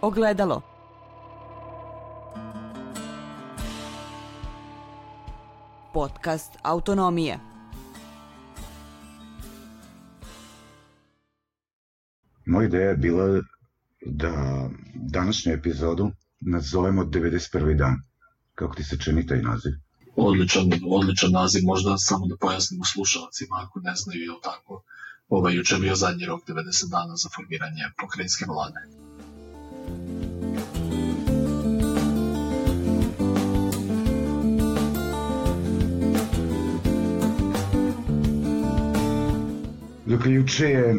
Ogledalo. Podcast Autonomije. Moja ideja je bila da današnju epizodu nazovemo 91. dan. Kako ti se čini taj naziv? Odličan, odličan naziv, možda samo da pojasnimo slušalcima ako ne znaju, je tako? Ovaj, juče je bio zadnji rok 90 dana za formiranje pokrajinske vlade. Dakle, juče je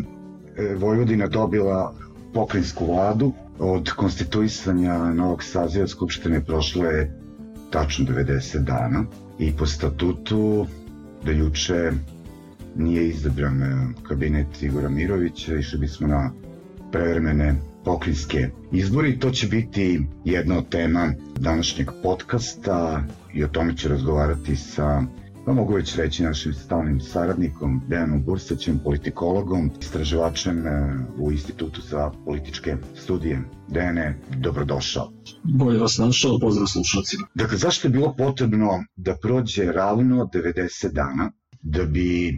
e, Vojvodina dobila pokrajinsku vladu. Od konstituisanja novog saziva Skupštine prošlo je tačno 90 dana i po statutu da juče nije izabran e, kabinet Igora Mirovića, išli bismo na prevremene pokrinjske izbori. To će biti jedna od tema današnjeg podcasta i o tome će razgovarati sa pa mogu već reći našim stalnim saradnikom Dejanom Bursaćem, politikologom, istraživačem e, u Institutu za političke studije. Dejane, dobrodošao. Bolje vas našao, pozdrav slušalcima. Dakle, zašto je bilo potrebno da prođe ravno 90 dana da bi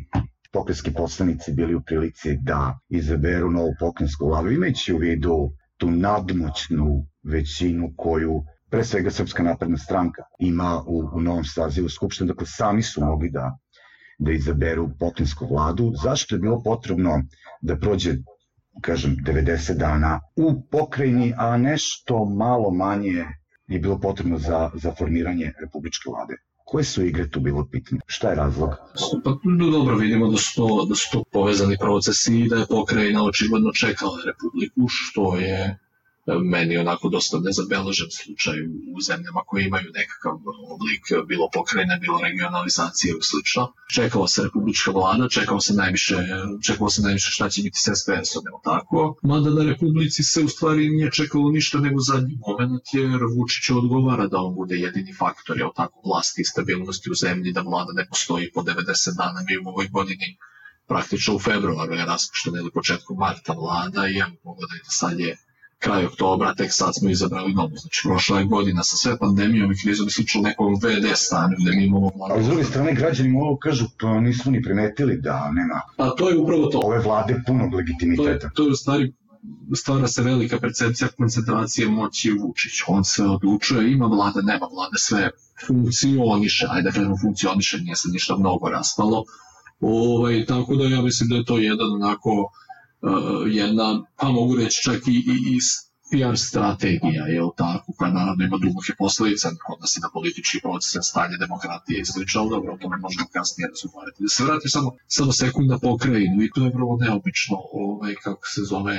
pokrenjski poslanici bili u prilici da izaberu novu pokrensku vladu, imajući u vidu tu nadmoćnu većinu koju pre svega Srpska napredna stranka ima u, u novom sazivu Skupštine, dakle sami su mogli da, da izaberu pokrajinsku vladu. Zašto je bilo potrebno da prođe kažem, 90 dana u pokrajini, a nešto malo manje je bilo potrebno za, za formiranje republičke vlade. Koje su igre tu bilo pitanje? Šta je razlog? Pa, dobro, vidimo da su, to, da su to povezani procesi i da je pokrajina očigledno čekala republiku, što je meni onako dosta nezabeležen slučaj u zemljama koje imaju nekakav oblik bilo pokrajine, bilo regionalizacije ili slično. Čekalo se republička vlada, čekalo se najviše, čekalo se najviše šta će biti s SPS-om, ili tako? Mada na republici se u stvari nije čekalo ništa nego zadnji moment, jer Vučić odgovara da on bude jedini faktor, je tako, vlasti i stabilnosti u zemlji, da vlada ne postoji po 90 dana, mi u ovoj godini praktično u februaru je raspuštena ili početku marta vlada i evo pogledajte sad je kraj oktobra, tek sad smo izabrali novu. Znači, prošla je godina sa sve pandemijom i krizom i slično nekom VD stanju gde mi imamo... Ali s druge strane, građani mogu kažu, pa nismo ni primetili da nema A to je upravo to. ove vlade punog legitimiteta. To je, to je u stvari stvara se velika percepcija koncentracije moći u Vučić. On se odlučuje, ima vlade, nema vlade, sve funkcioniše, ajde da kažemo funkcioniše, nije se ništa mnogo rastalo. Ovaj, tako da ja mislim da je to jedan onako jedna, pa mogu reći čak i, i, i PR strategija, je tako, koja naravno ima duboke posledice, odnosi na politički proces, stanje demokratije i slično, dobro, o tome možemo kasnije razgovarati. Da se vrati samo, samo sekunda pokrajinu i to je vrlo neobično, ovaj, kako se zove,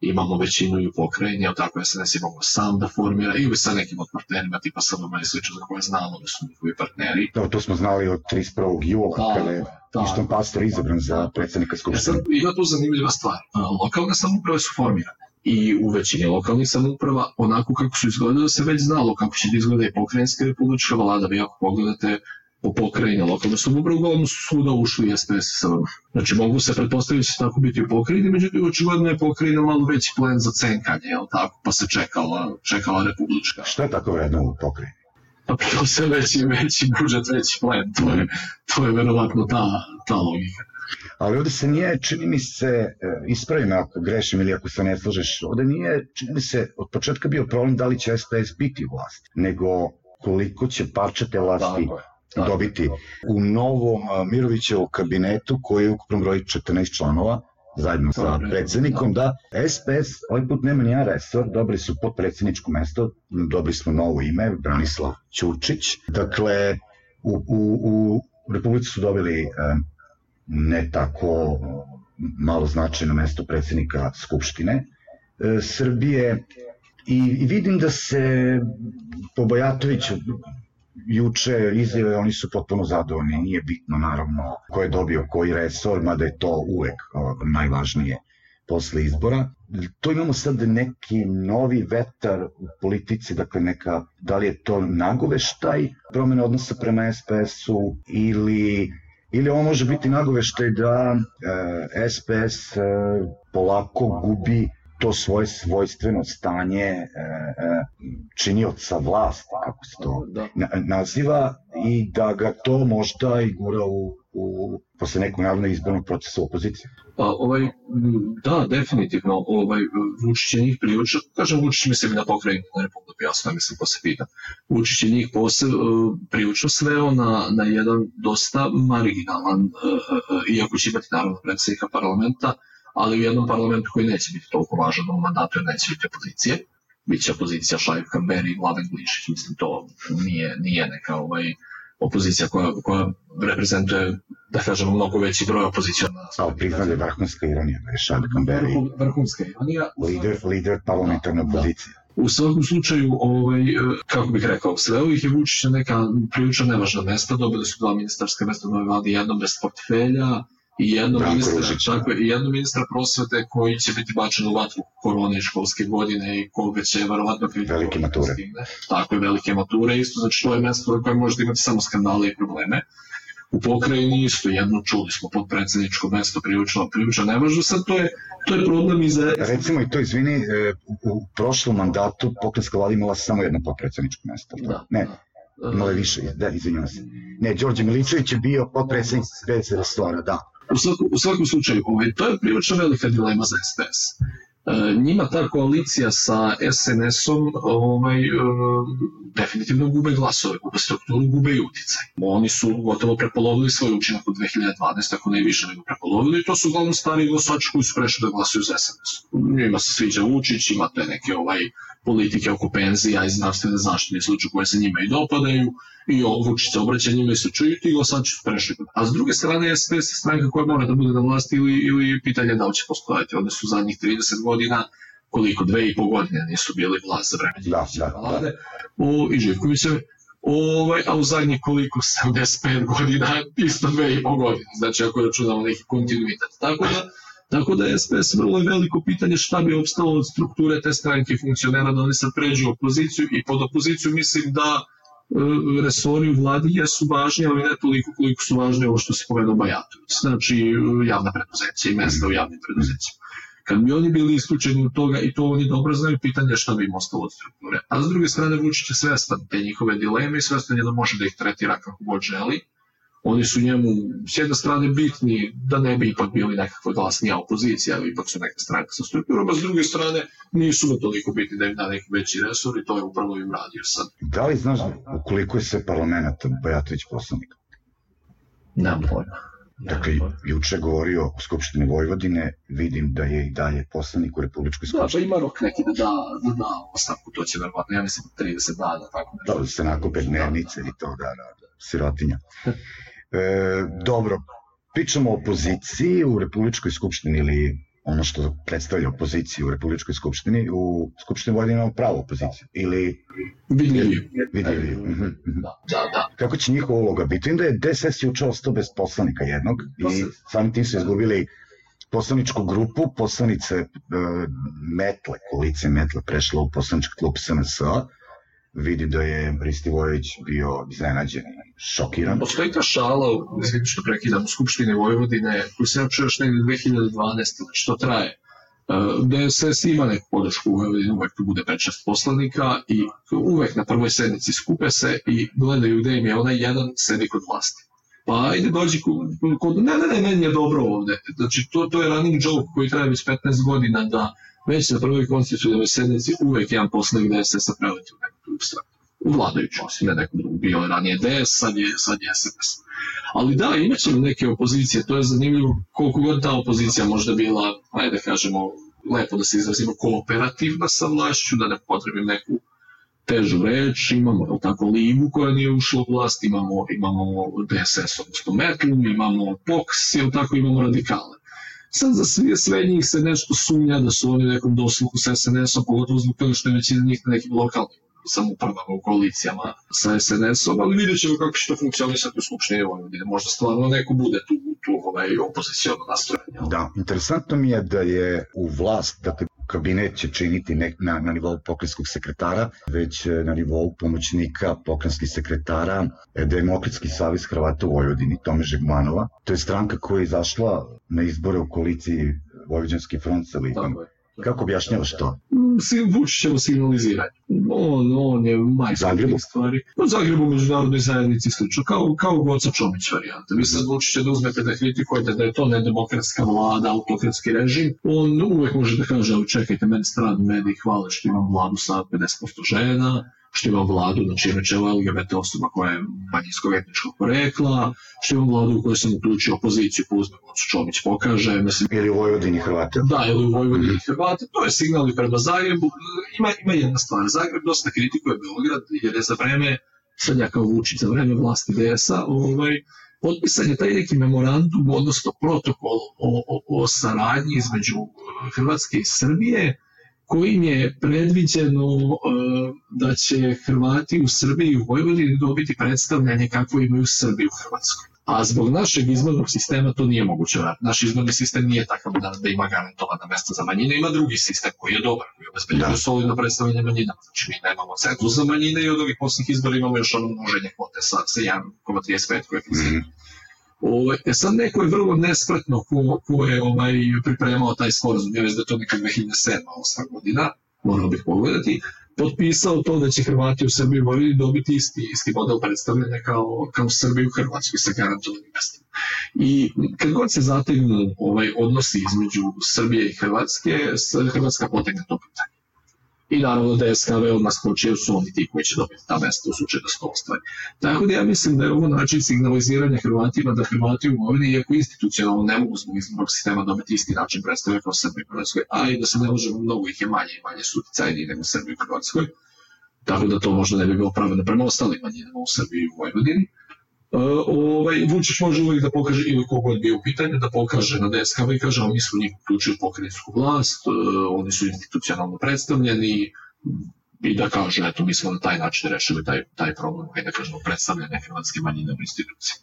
imamo većinu i u pokrajini, ali tako SNS imamo sam da formira ili sa nekim od partnerima tipa SVM i slično za koje znamo da su njihovi partneri. Da, to smo znali od 31. jula, da, kada je Išton Pastor izabran za predsednika Skupštine. Ja ima tu zanimljiva stvar. Lokalne samouprave su formirane i u većini lokalnih samouprava onako kako su izgledale se već znalo kako će da izgleda i pokrajinska republička vlada, vi ako pogledate po pokrajine lokalne samouprave, uglavnom su svuda ušli i SPS sa Znači mogu se pretpostaviti da će tako biti u pokrajini, međutim očigledno je pokrajina malo veći plen za cenkanje, jel tako, pa se čekala, čekala republička. Šta je tako vredno u pokrajini? Pa prvo se veći, veći budžet, veći plen, to je, to je verovatno ta, ta logika. Ali ovde se nije, čini mi se, e, ispravim ako grešim ili ako se ne slažeš, ovde nije, čini mi se, od početka bio problem da li će SPS biti vlast, nego koliko će parčete vlasti Tako dobiti u novom Mirovićevom kabinetu koji je ukupno broji 14 članova, zajedno sa predsednikom, da. SPS ovaj put nema nijedan resor, dobili su podpredsedničko mesto, dobili smo novo ime, Branislav Ćurčić. Dakle, u, u, u Republici su dobili ne tako malo značajno mesto predsednika Skupštine e, Srbije. I, i vidim da se po Bojatoviću juče izjave, oni su potpuno zadovoljni, nije bitno naravno ko je dobio koji resor, mada je to uvek najvažnije posle izbora. To imamo sad neki novi vetar u politici, dakle neka, da li je to nagoveštaj promene odnosa prema SPS-u ili ili ovo može biti nagoveštaj da e, SPS e, polako gubi to svoje svojstveno stanje e, e, činioca vlasti, kako se to Da. na, naziva, i da ga to možda i gura u, u posle nekog naravno izbornog procesa u opoziciji. Pa, ovaj, da, definitivno, ovaj, Vučić je njih prilično, kažem Vučić mislim na pokrajinu na Republiku, jasno je, mislim ko se pita. Vučić je njih posle, prilično sveo na, na jedan dosta marginalan, e, e, iako će imati naravno predsjednika parlamenta, ali u jednom parlamentu koji neće biti toliko važan u mandatu jer neće biti opozicije. Biće opozicija Šaib Kamberi i Vladan Glišić, mislim to nije, nije neka ovaj, opozicija koja, koja reprezentuje, da kažemo, mnogo veći broj opozicijona. Ali da je vrhunska ironija da je Šad Kamberi Vrhu- vrhunska ironija. lider, lider parlamentarne Da. opozicije. U svakom slučaju, ovaj, e, kako bih rekao, sveo ih je Vučić na neka prilično nevažna mesta, dobili su dva ministarska mesta u nove vladi, jedno bez portfelja i jedno Branko ministra, Ružić. tako i jedno ministra prosvete koji će biti bačen u vatru korone i školske godine i koga će verovatno kriti Velike mature. stigne. Tako je, velike mature, isto znači to je mesto koje možete imati samo skandale i probleme. U pokrajini isto jedno čuli smo podpredsedničko mesto prilično, prilično nevažno, sad to je, to je problem i za... Recimo i to, izvini, e, u, u prošlom mandatu pokrenjska vlada imala samo jedno potpredsjedničko mesto. Da, Ne, da. imala je više, da, izvinjavam se. Ne, Đorđe Miličević je bio potpredsjednik bez restora, da. U svakom, u svakom slučaju, ovaj, to je prilično velika dilema za SPS. E, njima ta koalicija sa SNS-om ovaj, e, definitivno gube glasove, gube strukturu, gube i uticaj. Oni su gotovo prepolovili svoj učinak u 2012, ako ne više nego prepolovili, to su uglavnom stari glasači koji su prešli da glasuju za SNS. Njima se sviđa Vučić, ima te neke ovaj, politike oko penzija i zdravstvene zaštite slučaju koje se njima i dopadaju, i Vučić se obraća njima i se čuju i ti glasači su prešli. A s druge strane SPS je stranka koja mora da bude na vlasti ili, ili pitanje da li će postojati. One su zadnjih 30 godina koliko, dve i po godine nisu bili vlast za vreme Da, da, da. vlade, o, i Živkovićeve, ovaj, a u zadnjih koliko, 75 godina, isto dve i po godine, znači ako računamo neki kontinuitet. Tako da, Tako da je SPS vrlo veliko pitanje šta bi opstalo od strukture te stranke funkcionera da oni sad pređu u opoziciju i pod opoziciju mislim da resori u vladi jesu važni, ali ne toliko koliko su važni ovo što se povedao Bajatović. Znači e, javna preduzeća i mesta u javnim preduzećima. Kad bi oni bili isključeni od toga i to oni dobro znaju, pitanje je šta bi im ostalo od strukture. A s druge strane Vučić je svestan te njihove dileme i svestan je da može da ih tretira kako god želi. Oni su njemu s jedne strane bitni da ne bi ipak bili nekakva glasnija opozicija, ali ipak su neka stranka sa strukturom, a s druge strane nisu mu toliko bitni da im da neki veći resor i to je upravo im radio sad. Da li znaš ukoliko je sve parlamenta Bajatović poslanik? Nemam pojma. Dakle, juče govorio o Skupštini Vojvodine, vidim da je i dalje poslanik u Republičkoj Da, pa skupštini. ima rok neki da da, da, da ostavku, to će verovatno, ja mislim 30 dana, tako nešto. Da, da se nakupe dnevnice i to, da, da, sirotinja. E, dobro, pričamo o opoziciji u Republičkoj skupštini ili ono što predstavlja opoziciju u Republičkoj skupštini, u Skupštini Vojvodine imamo pravu opoziciju ili Vidljivi. vidljivi. Mhm, mhm. Da, da, da. Kako će njihova uloga biti? Onda je DSS juče ostao bez poslanika jednog i samim tim su izgubili poslaničku grupu, poslanice e, Metle, koalicije Metle prešla u poslanički klub SNS-a. Vidi da je Risti Vojević bio iznenađen šokiran. Postoji ta šala, izvim što prekidam, u Skupštini Vojvodine, sam ja čuo još negde 2012. Znači traje. E, DSS ima neku podršku u Vojvodini, uvek tu bude 5-6 poslanika i uvek na prvoj sednici skupe se i gledaju gde im je onaj jedan sedi kod vlasti. Pa ajde dođi kod, ne, ne, ne, meni je dobro ovde. Znači to, to je running joke koji traje već 15 godina da već na prvoj konstitutivnoj sednici uvek jedan poslanik DSS-a preleti u neku drugu stranu u vladajuću, ne nekom drugom, bio je ranije DS, sad je, sad je SNS. Ali da, imat ćemo neke opozicije, to je zanimljivo koliko god ta opozicija možda bila, ajde da kažemo, lepo da se izrazimo, kooperativna sa vlašću, da ne potrebim neku težu reč, imamo jel tako Ligu koja nije ušla u vlast, imamo, imamo DSS, odnosno Metlu, imamo POKS, jel tako imamo radikale. Sad za sve, sve njih se nešto sumnja da su oni nekom dosluhu sa SNS-om, pogotovo zbog toga što je većina njih na nekim lokalnim samoupravama u koalicijama sa SNS-om, ali vidjet ćemo kako će to funkcionisati u Skupštini Vojvodine. Možda stvarno neko bude tu, tu ovaj, opozicijalno nastrojanje. Da, interesantno mi je da je u vlast, dakle kabinet će činiti ne, na, na nivou pokrenjskog sekretara, već e, na nivou pomoćnika pokrenjskih sekretara e, Demokratski savez Hrvata u Vojvodini, Tome Žegmanova. To je stranka koja je izašla na izbore u koaliciji Vojvođanski front sa je. Kako objašnjavaš to? Vučićevo signaliziranje. On, on je majstor Zagrebu? stvari. U Zagrebu međunarodnoj zajednici slično, kao, kao Goca Čomić varijanta. Vi sad Vučića da uzmete da kritikujete da je to nedemokratska vlada, autokratski režim, on uvek može da kaže, čekajte, meni strani mediji hvale što imam vladu sa 50% žena, što imam vladu na čime čelo LGBT osoba koja je manjinskog etničkog porekla, što imam vladu u kojoj sam uključio opoziciju, pa uzme Gocu Čomić pokaže, mislim, Ili u Vojvodini Hrvata? da, ili u Vojvodini Hrvate, to je signal i prema Zagrebu. Ima, ima jedna stvar, Zagreb dosta kritikuje Beograd, jer je za vreme, sad ja kao Vučić, za vreme vlasti DS-a, ovaj, potpisan je taj neki memorandum, odnosno protokol o, o, o saradnji između eh, Hrvatske i Srbije, kojim je predviđeno eh, da će Hrvati u Srbiji i u Vojvodini dobiti predstavljanje kako imaju Srbi u Hrvatskoj. A zbog našeg izbornog sistema to nije moguće. Naš izborni sistem nije takav da, da ima garantovana mesta za manjine, ima drugi sistem koji je dobar, koji obezbeđuje Da. solidno predstavljanje manjina. Znači mi nemamo cenzus za manjine i od ovih posljednjih izbora imamo još ono množenje kvote sa, sa 1,35 koeficijent. Mhm. Ovaj, e sad neko je vrlo nespretno ko, ko je ovaj, pripremao taj sporazum, da je to neka 2007. 8. godina, morao bih pogledati, potpisao to da će Hrvati u Srbiji Vojvodini dobiti isti, isti model predstavljanja kao, kao Srbi u Hrvatskoj sa garantovanim mestima. I kad god se zategnu ovaj, odnosi između Srbije i Hrvatske, Hrvatska potegne to pitanje. I naravno da je SKV odmah skočio, su oni ti koji će dobiti ta mesta u slučaju da se to ostvari. Tako da ja mislim da je ovo način signaliziranja Hrvatima da Hrvati u Vojvodini, iako institucionalno ne mogu zbog izbornog sistema dobiti isti način predstave kao Srbi u Hrvatskoj, a i da se ne možemo, mnogo ih je manje i manje su uticajniji nego Srbi u Hrvatskoj, tako da to možda ne bi bilo pravedno prema ostalim manjinama u Srbiji i u Vojvodini. Uh, ovaj, Vučić može uvijek da pokaže, ili kogod bio u pitanju, da pokaže na DSKV i kaže, oni su njih uključili pokrajinsku vlast, uh, oni su institucionalno predstavljeni, i da kaže, eto, mi smo na taj način rešili taj, taj problem, hajde da kažemo, predstavljanja hrvatske manjine u instituciji.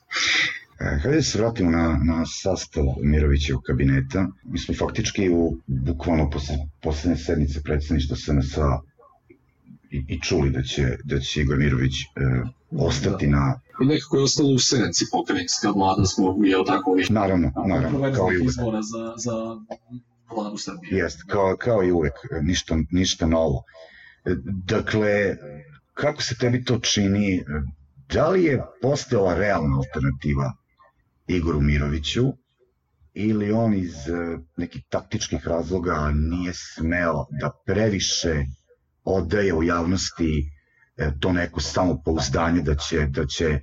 E, Hajde da se vratimo na, na sastav Mirovićevog kabineta. Mi smo faktički u bukvalno posle, poslednje sednice predsedništva SNS i, i čuli da će, da će Igor Mirović e, ostati na, I nekako je ostalo u senci pokrajinska vlada zbog, jel tako, ovih naravno, naravno, kao i uvek. izbora za, za vladu Srbije. Jest, kao, kao i uvek, ništa, ništa novo. E, Dakle, kako se tebi to čini? Da li je postojala realna alternativa Igoru Miroviću ili on iz e, nekih taktičkih razloga nije smeo da previše odaje u javnosti e, to neko samopouzdanje da će, da će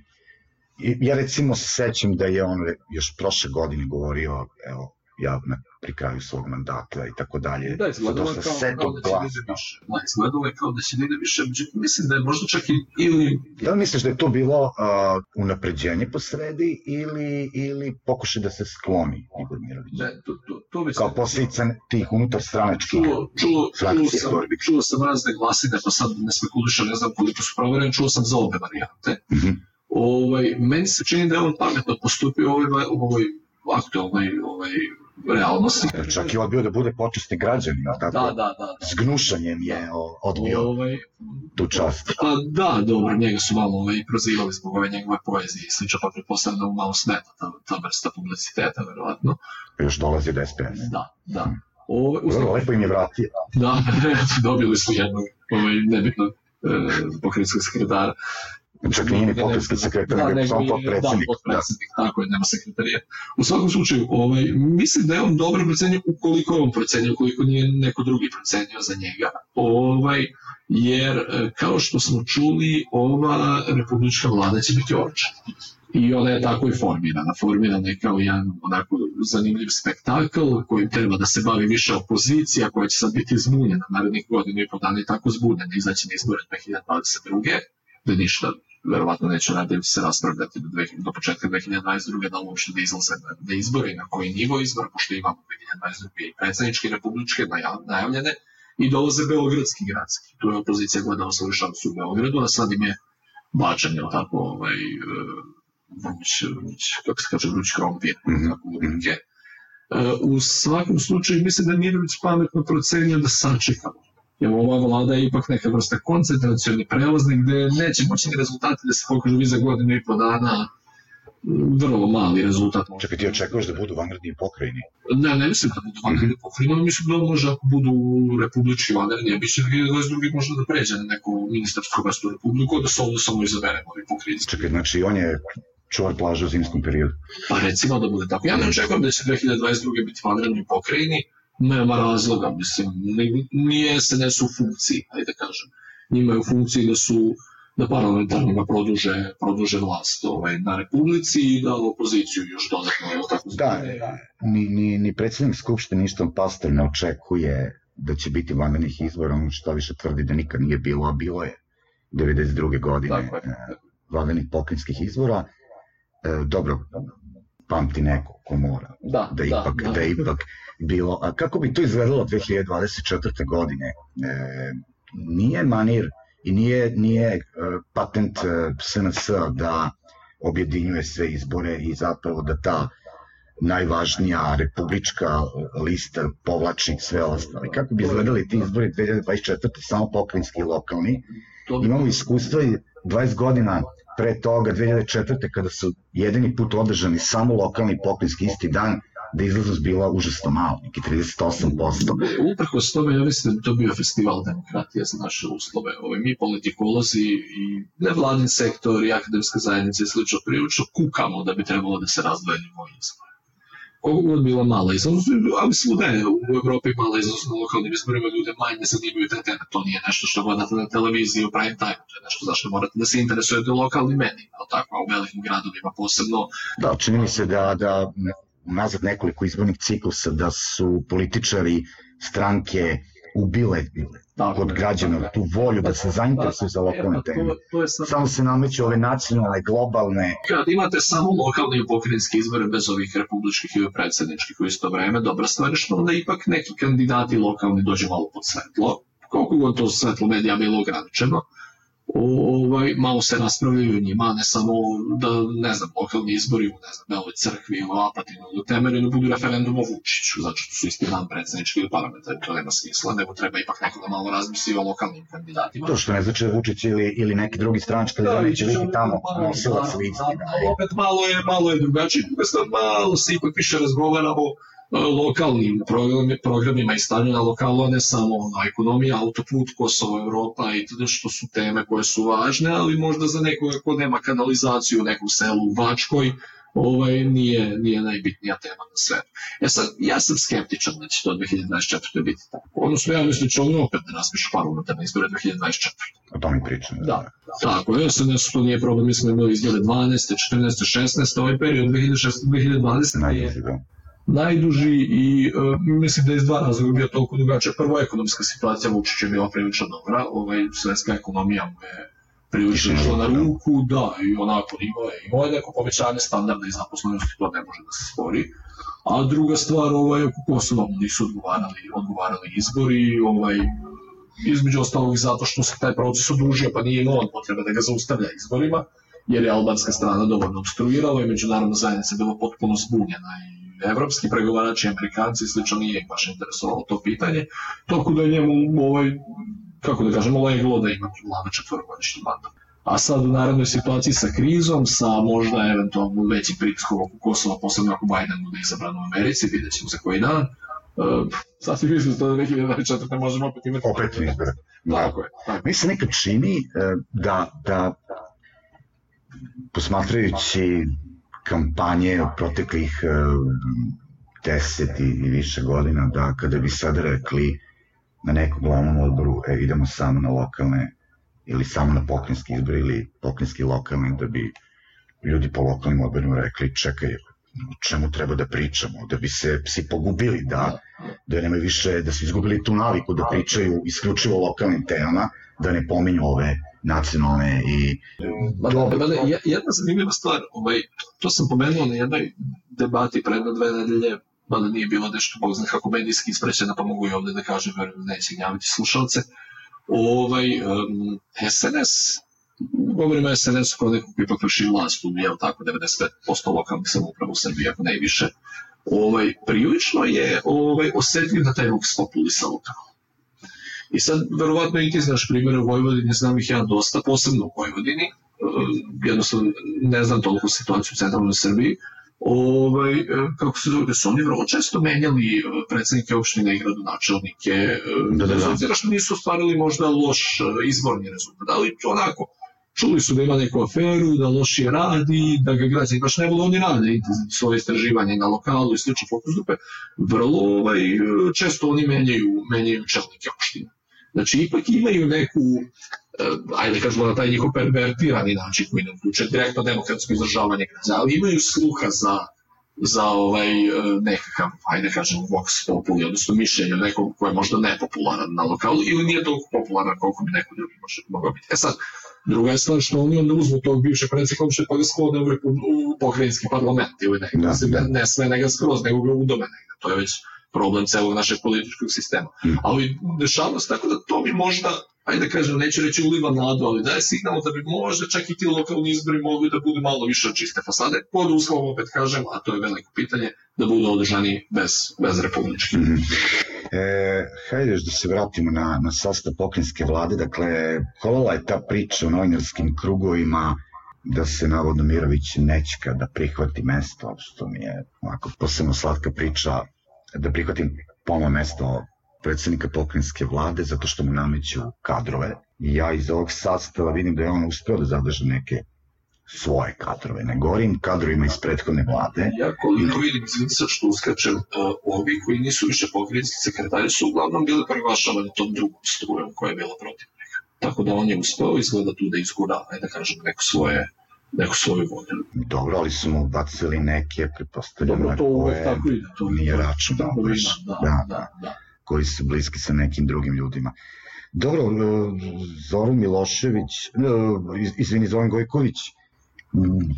ja recimo se sećam da je on još prošle godine govorio, evo, ja na, pri kraju svog mandata i tako dalje, Da, izgledalo je kao, kao da će negde više. Da, izgledalo je kao da će negde više, međutim, mislim da je možda čak i, ili Da li misliš da je to bilo uh, unapređenje po sredi ili, ili pokušaj da se skloni Igor Mirović? ne, to, to, to već Kao posljedica tih unutar stranačkih čuo, čuo, čuo, sam, borbi. čuo sam razne glasine, pa sad ne spekulišem, ne znam koliko su proverene, čuo sam za obe varijante. Mhm. Ovaj, meni se čini da je on pametno postupio u ovoj aktualnoj ovaj, realnosti. Čak i odbio da bude počasni građanin, tako? Da, da, da. da. S gnušanjem je odbio Ovaj, tu čast. pa da, dobro, njega su malo ovaj, prozivali zbog ove njegove poezije i slično, pa pretpostavljam da mu malo smeta ta, ta vrsta publiciteta, verovatno. Još dolazi od SPS. Da, da. Ovaj, u Vrlo lepo im je vratio. Da, dobili su jednu ovaj, nebitno e, pokrenjskog sekretara. Čak nije ni pokrenjski sekretar, nego je samo je- potpredsjednik. Da, potpredsjednik, tako je, nema sekretarija. U svakom slučaju, ovaj, mislim da je on dobro procenio ukoliko je on procenio, ukoliko nije neko drugi procenio za njega. Ovaj, jer, e, kao što smo čuli, ova republička vlada će biti orča. I ona je tako i formirana. Formirana je kao jedan onako zanimljiv spektakl kojim treba da se bavi više opozicija koja će sad biti zbunjena narednih godina i po dana i tako zbunjena izaći na izbore 2022. da ništa verovatno neće raditi se raspravljati do, dve, do početka 2022. da li uopšte da izlaze na, na izbore i na koji nivo izbora, pošto imamo 2022. i predsjedničke i republičke najav, najavljene i dolaze beogradski gradski. Tu je opozicija gledala svoju šansu u Beogradu, a sad im je bačan, je tako, ovaj, e, vruć, vruć, kako se kaže, vruć krompir, Mhm, tako u ruke. E, u svakom slučaju mislim da Mirović pametno procenio da sačekamo. Jer ova vlada je ipak neka vrsta koncentracioni prelaznik gde neće moći ni rezultati da se pokažu vi za godinu i po dana vrlo mali rezultat. Čekaj, ti očekuješ da budu vanredni pokrajini? Ne, ne mislim da budu vanredni pokrajini, ali mislim da može ako budu republički vanredni, a bit će 2022. možda da pređe na neku ministarsko mesto republiku, da se ovde samo izabere ovi pokrajini. Čekaj, znači on je čuvar plaže u zimskom periodu. Pa recimo da bude tako. Ja ne očekujem da će 2022. biti vanredni pokrajini, nema razloga, mislim, nije SNS u funkciji, ajde da kažem. Njima je u funkciji da su da parlamentarnima produže, produže vlast ovaj, na republici i da opoziciju još dodatno je tako da, da, ni, ni, ni predsednik Skupštine Išton Pastor ne očekuje da će biti vanrednih izbora, on što više tvrdi da nikad nije bilo, a bilo je 92. godine e, vanrednih pokrinjskih izbora. E, dobro, pamti neko ko mora da, da, da ipak, da, da. da ipak bilo. A kako bi to izgledalo 2024. godine? E, nije manir i nije, nije e, patent SNS e, da objedinjuje sve izbore i zapravo da ta najvažnija republička lista povlači sve ostale. Kako bi izgledali ti izbori 2024. samo pokrinjski i lokalni? Imamo iskustva i 20 godina pre toga, 2004. kada su jedini put održani samo lokalni pokrinjski isti dan, da izlaznost bila užasno malo, neki 38%. Uprko s tome, ja mislim da to bio festival demokratije za naše uslove. Ovo, mi politikolozi i nevladin sektor i akademska zajednica i slično prilično kukamo da bi trebalo da se razdvoje nivo koliko god bila mala izlaznost, ali svuda je u Evropi mala izlaznost na lokalnim izborima, ljude manje zanimaju te teme, to nije nešto što gledate na televiziji u prime time, to je nešto zašto morate da se interesujete lokalnim medijima, tako, a u velikim gradovima posebno. Da, čini mi se da, da nazad nekoliko izbornih ciklusa da su političari stranke ubile Tako, kod građana tu volju da se zainteresuju za lokalne teme. Samo se nameću ove nacionalne, globalne. Kad imate samo lokalne i pokrinjske izbore bez ovih republičkih i predsedničkih u isto vreme, dobra stvar je što onda ipak neki kandidati lokalni dođu malo pod svetlo. Koliko god to svetlo medija bilo ograničeno, ovaj, malo se raspravljaju o njima, ne samo da, ne znam, lokalni izbori u, ne znam, Beloj crkvi ili Apatinu ili Temerinu budu referendum o Vučiću, zato što su isti dan predsjednički ili parlamentarni, to nema smisla, nego treba ipak neko da malo razmisli o lokalnim kandidatima. To što ne znači da Vučić ili, ili neki drugi strančki da, da će biti tamo nosilac listi. Da, opet malo je, malo je drugačije, druga stvar, malo se ipak više razgovaramo lokalnim programima i stanju na lokalu, a ne samo ono, ekonomija, autoput, Kosovo, Evropa i tada što su teme koje su važne, ali možda za nekoga ko nema kanalizaciju u nekom selu u Bačkoj, ovaj, nije, nije najbitnija tema na svetu. Ja, sad, ja sam skeptičan da će to 2024. biti tako. Odnosno, ja mislim da će oni opet da raspišu parlamentarne izbore 2024. O tome pričam. Da, da. tako je, SNS to nije problem, mislim da je bilo izbore 12. 14. 16. ovaj period 2006-2020 je, da najduži i uh, mislim da je iz dva razloga bio toliko dugačak. Prvo, ekonomska situacija Vučića je bila prilično dobra, ovaj, svetska ekonomija mu je prilično išla na ruku, da, i onako imao je, imao je neko povećanje standarda i zaposlenosti, to ne može da se spori. A druga stvar, ovaj, oko Kosova nisu odgovarali, odgovarali izbori, ovaj, između ostalog zato što se taj proces odužio, pa nije imao potreba da ga zaustavlja izborima, jer je albanska strana dovoljno obstruirala i međunarodna zajednica bila potpuno zbunjena i evropski pregovarači, amerikanci i slično nije baš interesovalo to pitanje, toliko da je njemu ovaj, kako da kažemo, leglo da ima vlada četvorogodišnji mandat. A sad u narednoj situaciji sa krizom, sa možda eventualno većim pritiskom oko Kosova, posebno ako Biden bude izabran u Americi, vidjet ćemo za koji dan, Uh, sad si mislim da 2024. možemo opet imati... Opet izbore. Da. Tako je. Tako. Mi se nekad čini uh, da, da posmatrajući kampanje proteklih e, deset i više godina, da kada bi sad rekli na nekom glavnom odboru, e, idemo samo na lokalne ili samo na pokrinjski izbor ili pokrinjski lokalni, da bi ljudi po lokalnim odborima rekli, čekaj, o čemu treba da pričamo, da bi se psi pogubili, da, da nema više, da su izgubili tu naviku da pričaju isključivo lokalnim temama, da ne pominju ove nacionalne i... Ma, da, ma, jedna zanimljiva stvar, ovaj, to sam pomenuo na jednoj debati predno dve nedelje, mada nije bilo nešto, bog zna kako medijski isprećena, pa mogu i ovde da kažem, jer neće gnjaviti slušalce. Ovaj, um, SNS, govorimo o SNS-u kao nekog ipak vrši vlast u, jel tako, 95% lokalnih samouprava u Srbiji, ako ne više, ovaj, prilično je ovaj, osetljiv na taj vox populisa lokal. I sad, verovatno i ti znaš primjere u Vojvodini, znam ih ja dosta, posebno u Vojvodini, jednostavno ne znam toliko situaciju u centralnoj Srbiji, ovaj, kako se zove, su oni vrlo često menjali predsednike opštine i gradonačelnike, da, da, da. obzira što nisu ostvarili možda loš izborni rezultat, ali onako, čuli su da ima neku aferu, da lošije radi, da ga građani baš ne vole, oni rade svoje istraživanje na lokalu i slično fokus grupe, vrlo ovaj, često oni menjaju, menjaju čelnike opštine. Znači, ipak imaju neku, eh, ajde kažemo na taj njihov pervertirani način koji ne uključuje direktno demokratsko izražavanje građana, ali imaju sluha za, za ovaj eh, nekakav, ajde kažemo, vox populi, odnosno mišljenje nekog ko je možda nepopularan na lokalu ili nije toliko popularan koliko bi neko drugi može, mogao biti. E sad, Druga je stvar što oni onda uzmu tog bivšeg predsjednika uopšte pa ga sklone u, u pokrajinski parlament ili nekako, da, da. ne sve ne ga skroz, nego ga udome negde. To je već problem celog našeg političkog sistema. Mm. Ali dešava se tako da to bi možda, ajde da kažem, neću reći uliva nadu, ali daje signal da bi možda čak i ti lokalni izbori mogli da budu malo više od čiste fasade, pod uslovom, opet kažem, a to je veliko pitanje, da budu održani bez, bez republičke. Mm -hmm. E, hajde još da se vratimo na, na sastav pokrinjske vlade. Dakle, kolala je ta priča u novinarskim krugovima da se navodno Mirović nečka da prihvati mesto, što mi je ovako posebno slatka priča da prihvatim ponovno mesto predsednika pokrinjske vlade zato što mu nameću kadrove. I ja iz ovog sastava vidim da je on uspeo da zadrži neke svoje kadrove. Ne govorim kadrovima iz prethodne vlade. Ja koliko vidim, sad što uskačem, ovi koji nisu više pokrinjski sekretari su uglavnom bili preglašavani tom drugom strujom koja je bila protiv njega. Tako da on je uspeo izgleda tu da izgura, ajde da kažem, neko svoje neku svoju volju. Dobro, ali su mu bacili neke, pretpostavljam, Dobro, to uvek tako ide. To nije računao baš. Da, da, da, da. Koji su bliski sa nekim drugim ljudima. Dobro, e, Zoran Milošević, e, izvini, Zoran Gojković,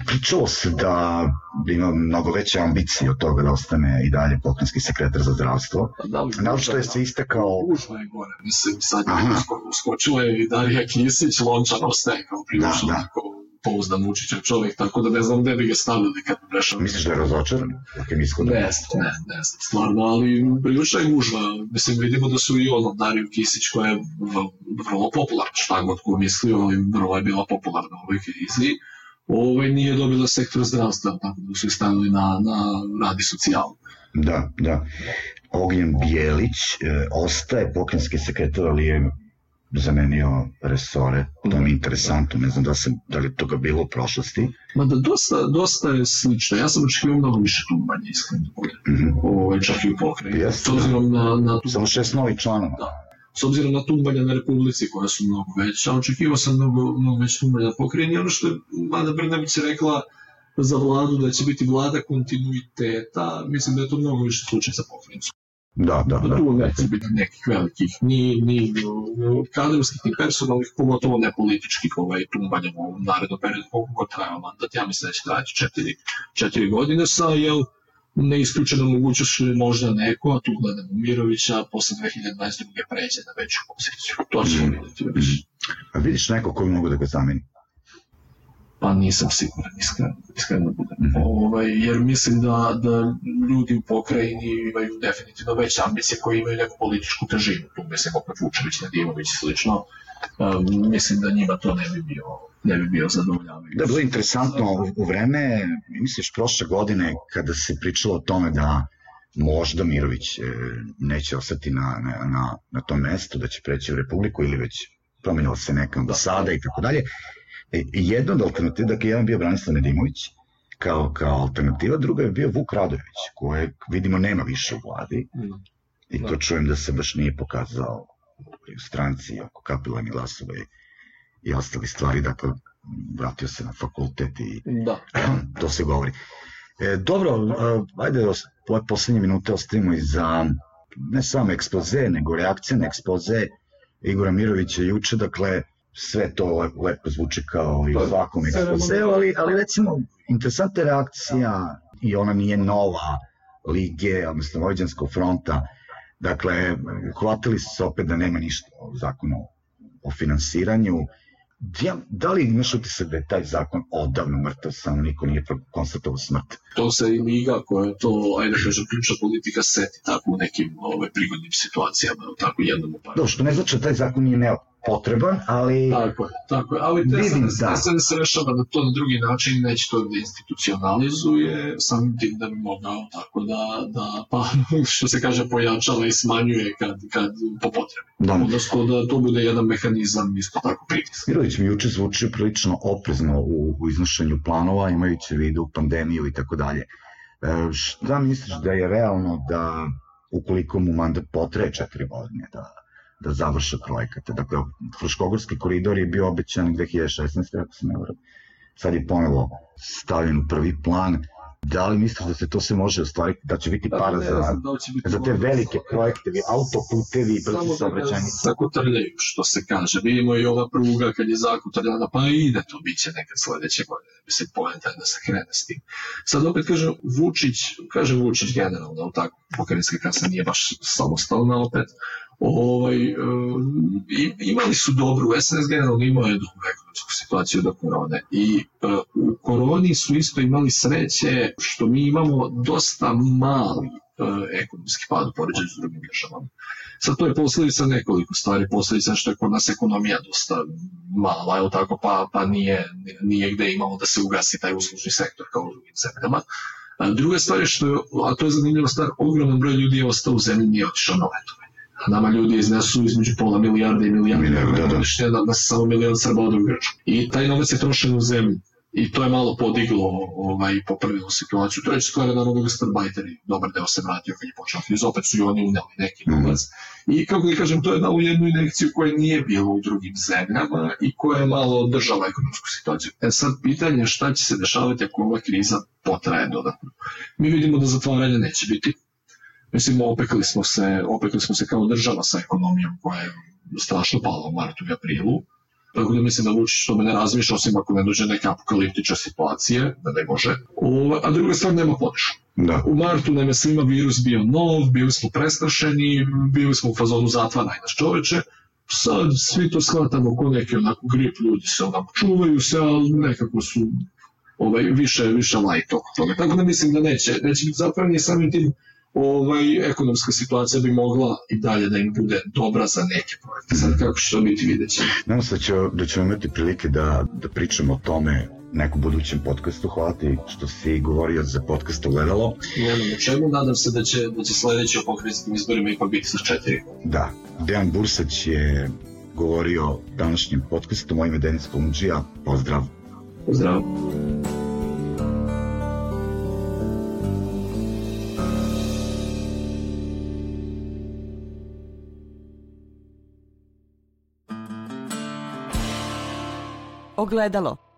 pričalo se da ima mnogo veće ambicije od toga da ostane i dalje pokrenjski sekretar za zdravstvo. Pa da, Naravno što je se istakao... Ušlo je gore, mislim, sad je uskočilo je i Darija Kisić, Lončan ostaje kao prilično da, da pouzdan Vučićev čovjek, tako da ne znam gde bi ga stavili kad bi prešao. Misliš da je razočaran? Kakvim ishodom? Ne, ne, ne, stvarno, ali prilično je gužva. Mislim, vidimo da su i ono, Dariju Kisić koja je vrlo popularna, šta god ko mislio, ali vrlo je bila popularna u ovoj krizi. Ovaj nije dobila sektor zdravstva, tako da su je stavili na, na radi socijalno. Da, da. Ognjen Bijelić e, ostaje pokrenjski sekretar, ali je zamenio resore, to mi je interesantno, ne znam da, sam, da li toga bilo u prošlosti. Ma da dosta, dosta je slično, ja sam očekivao mnogo više tumbanja, iskreno mm -hmm. Ovo ovaj, je čak i u pokrajini. S obzirom na, na tu... Samo šest novih članova. Da. S obzirom na tumbanja na Republici koja su mnogo veća, očekivao sam mnogo, mnogo već tumbanja na pokrajini. Ono što je Mada Brnabić rekla za vladu da će biti vlada kontinuiteta, mislim da je to mnogo više slučaj za pokrajnicu. Da, da, da. Tu neće biti nekih velikih, ni, ni kadrovskih, ni personalnih, pogotovo ne političkih ovaj, tumbanja u narednom periodu, koliko god trajao mandat. Ja mislim da će trajati četiri, četiri godine sa, jel, neisključena mogućnost možda neko, a tu gledamo Mirovića, posle 2022. pređe na veću poziciju. To ćemo mm. vidjeti već. A vidiš neko koji mogu da ga zameni? Pa nisam siguran, iskreno, iskreno da budem. Mm -hmm. ovaj, jer mislim da, da ljudi u pokrajini imaju definitivno veće ambicije koji imaju neku političku težinu. Tu mislim opet Vučević, Nedimović i slično. Um, mislim da njima to ne bi bio ne bi bio zadovoljavajući. Da, bilo je interesantno u vreme, misliš, prošle godine kada se pričalo o tome da možda Mirović e, neće ostati na, na, na, na tom mestu, da će preći u Republiku ili već promenila se neka ambasada da, i tako dalje. E, jedna od alternativa, dakle, jedan bio Branislav Nedimović, kao, kao alternativa, druga je bio Vuk Radojević, koje vidimo nema više u vladi. Mm. I to da. čujem da se baš nije pokazao u stranci oko kapilani glasova i, i ostali stvari, dakle, vratio se na fakultet i da. to se govori. E, dobro, ajde, ove poslednje minute ostavimo i za ne samo ekspoze, nego reakcija na ekspoze Igora Mirovića juče, dakle, sve to lepo zvuči kao i u svakom ekspozeu, ali, ali recimo interesantna reakcija i ona nije nova lige, odnosno Vojđanskog fronta, dakle, hvatili su se opet da nema ništa o zakonu o finansiranju, Ja, da li imaš utisak da je taj zakon odavno mrtav, samo niko nije konstatovao smrt? To se i Liga koja je to, ajde da kažem, ključna politika seti tako u nekim ove, prigodnim situacijama, tako jednom u par. Da, što ne znači da taj zakon nije neophodan potreban, ali... Tako je, tako je. Ali te Vidim, sad, da. se rešava na to na drugi način, neće to da institucionalizuje, samim tim da bi mogao tako da, da pa, što se kaže, pojačava i smanjuje kad, kad po potrebi. Da. Odnosno da to bude jedan mehanizam isto tako pritiska. Mirović mi juče zvuči prilično oprezno u, u iznošenju planova, imajući u vidu pandemiju i tako dalje. E, Šta misliš da je realno da, ukoliko mu mandat potraje četiri godine, da, da završe projekate? Dakle, Fruškogorski koridor je bio obećan 2016. ako se ne. Sad je ponovo stavljen u prvi plan. Da li misliš da se to sve može ostvariti, da će biti para Ne za, da će biti za te velike projekte, autoputevi i brzi Samo da saobraćajnice? ga zakotrljaju, što se kaže. Vidimo i ova pruga kad je zakotrljana, pa ide to, bit će nekad sledeće godine. Mislim, poenta je da se krene s tim. Sad opet kažem, Vučić, kažem Vučić generalno, tako, pokrajinska kasa nije baš samostalna opet, ovaj, i- imali su dobru, SNS generalno imao je dobru ekonomsku situaciju do korone i uh, u koroni su isto imali sreće što mi imamo dosta mali uh, ekonomski pad u poređenju s drugim državama. Sad to je posledica nekoliko stvari, posledica što je kod nas ekonomija dosta mala, je tako, pa, pa nije, nije gde imamo da se ugasi taj uslužni sektor kao u drugim zemljama. A druga stvar je što a to je zanimljiva stvar, ogroman broj ljudi je ostao u zemlji, nije otišao na letovanje. A nama ljudi iznesu između pola milijarde i milijarde Milijarde, evra da. godišnje, da nas samo milion Srba ode u Grčku. I taj novac je trošen u zemlji. I to je malo podiglo ovaj, popravilo situaciju. Treća stvar je naravno gastarbajteri. Dobar deo se vratio kad je počeo kriz, opet su i oni uneli neki Mhm. novac. I kako da kažem, to je dalo jednu injekciju koja nije bilo u drugim zemljama i koja je malo održala ekonomsku situaciju. E sad pitanje je šta će se dešavati ako ova kriza potraje dodatno. Mi vidimo da zatvaranja neće biti. Mislim, opekli smo se, opekli smo se kao država sa ekonomijom koja je strašno pala u martu i aprilu. Tako da mislim da Vučić tome ne razmišlja, osim ako ne dođe neka apokaliptična situacija, da ne može. O, a druga stvar, nema podršku. Da. U martu nam je svima virus bio nov, bili smo prestrašeni, bili smo u fazonu zatvaraj nas čoveče. Sad svi to shvatamo ko neki onako grip, ljudi se onako čuvaju se, ali nekako su ovaj, više, više oko toga. Tako da mislim da neće, neće biti zatvaranje samim tim ovaj, ekonomska situacija bi mogla i dalje da im bude dobra za neke projekte. Sad kako će to biti vidjet ćemo. Nadam se da, će, da ćemo imati prilike da, da pričamo o tome nekom budućem podcastu. Hvala ti što si govorio za podcast Ogledalo. Nemam u čemu, nadam se da će, da će sledeći o pokrajinskim izborima ipak biti sa četiri. Da, Dejan Bursać je govorio današnjem podcastu, moj ime je Denis Kolundžija, pozdrav. Pozdrav. Ogledalo.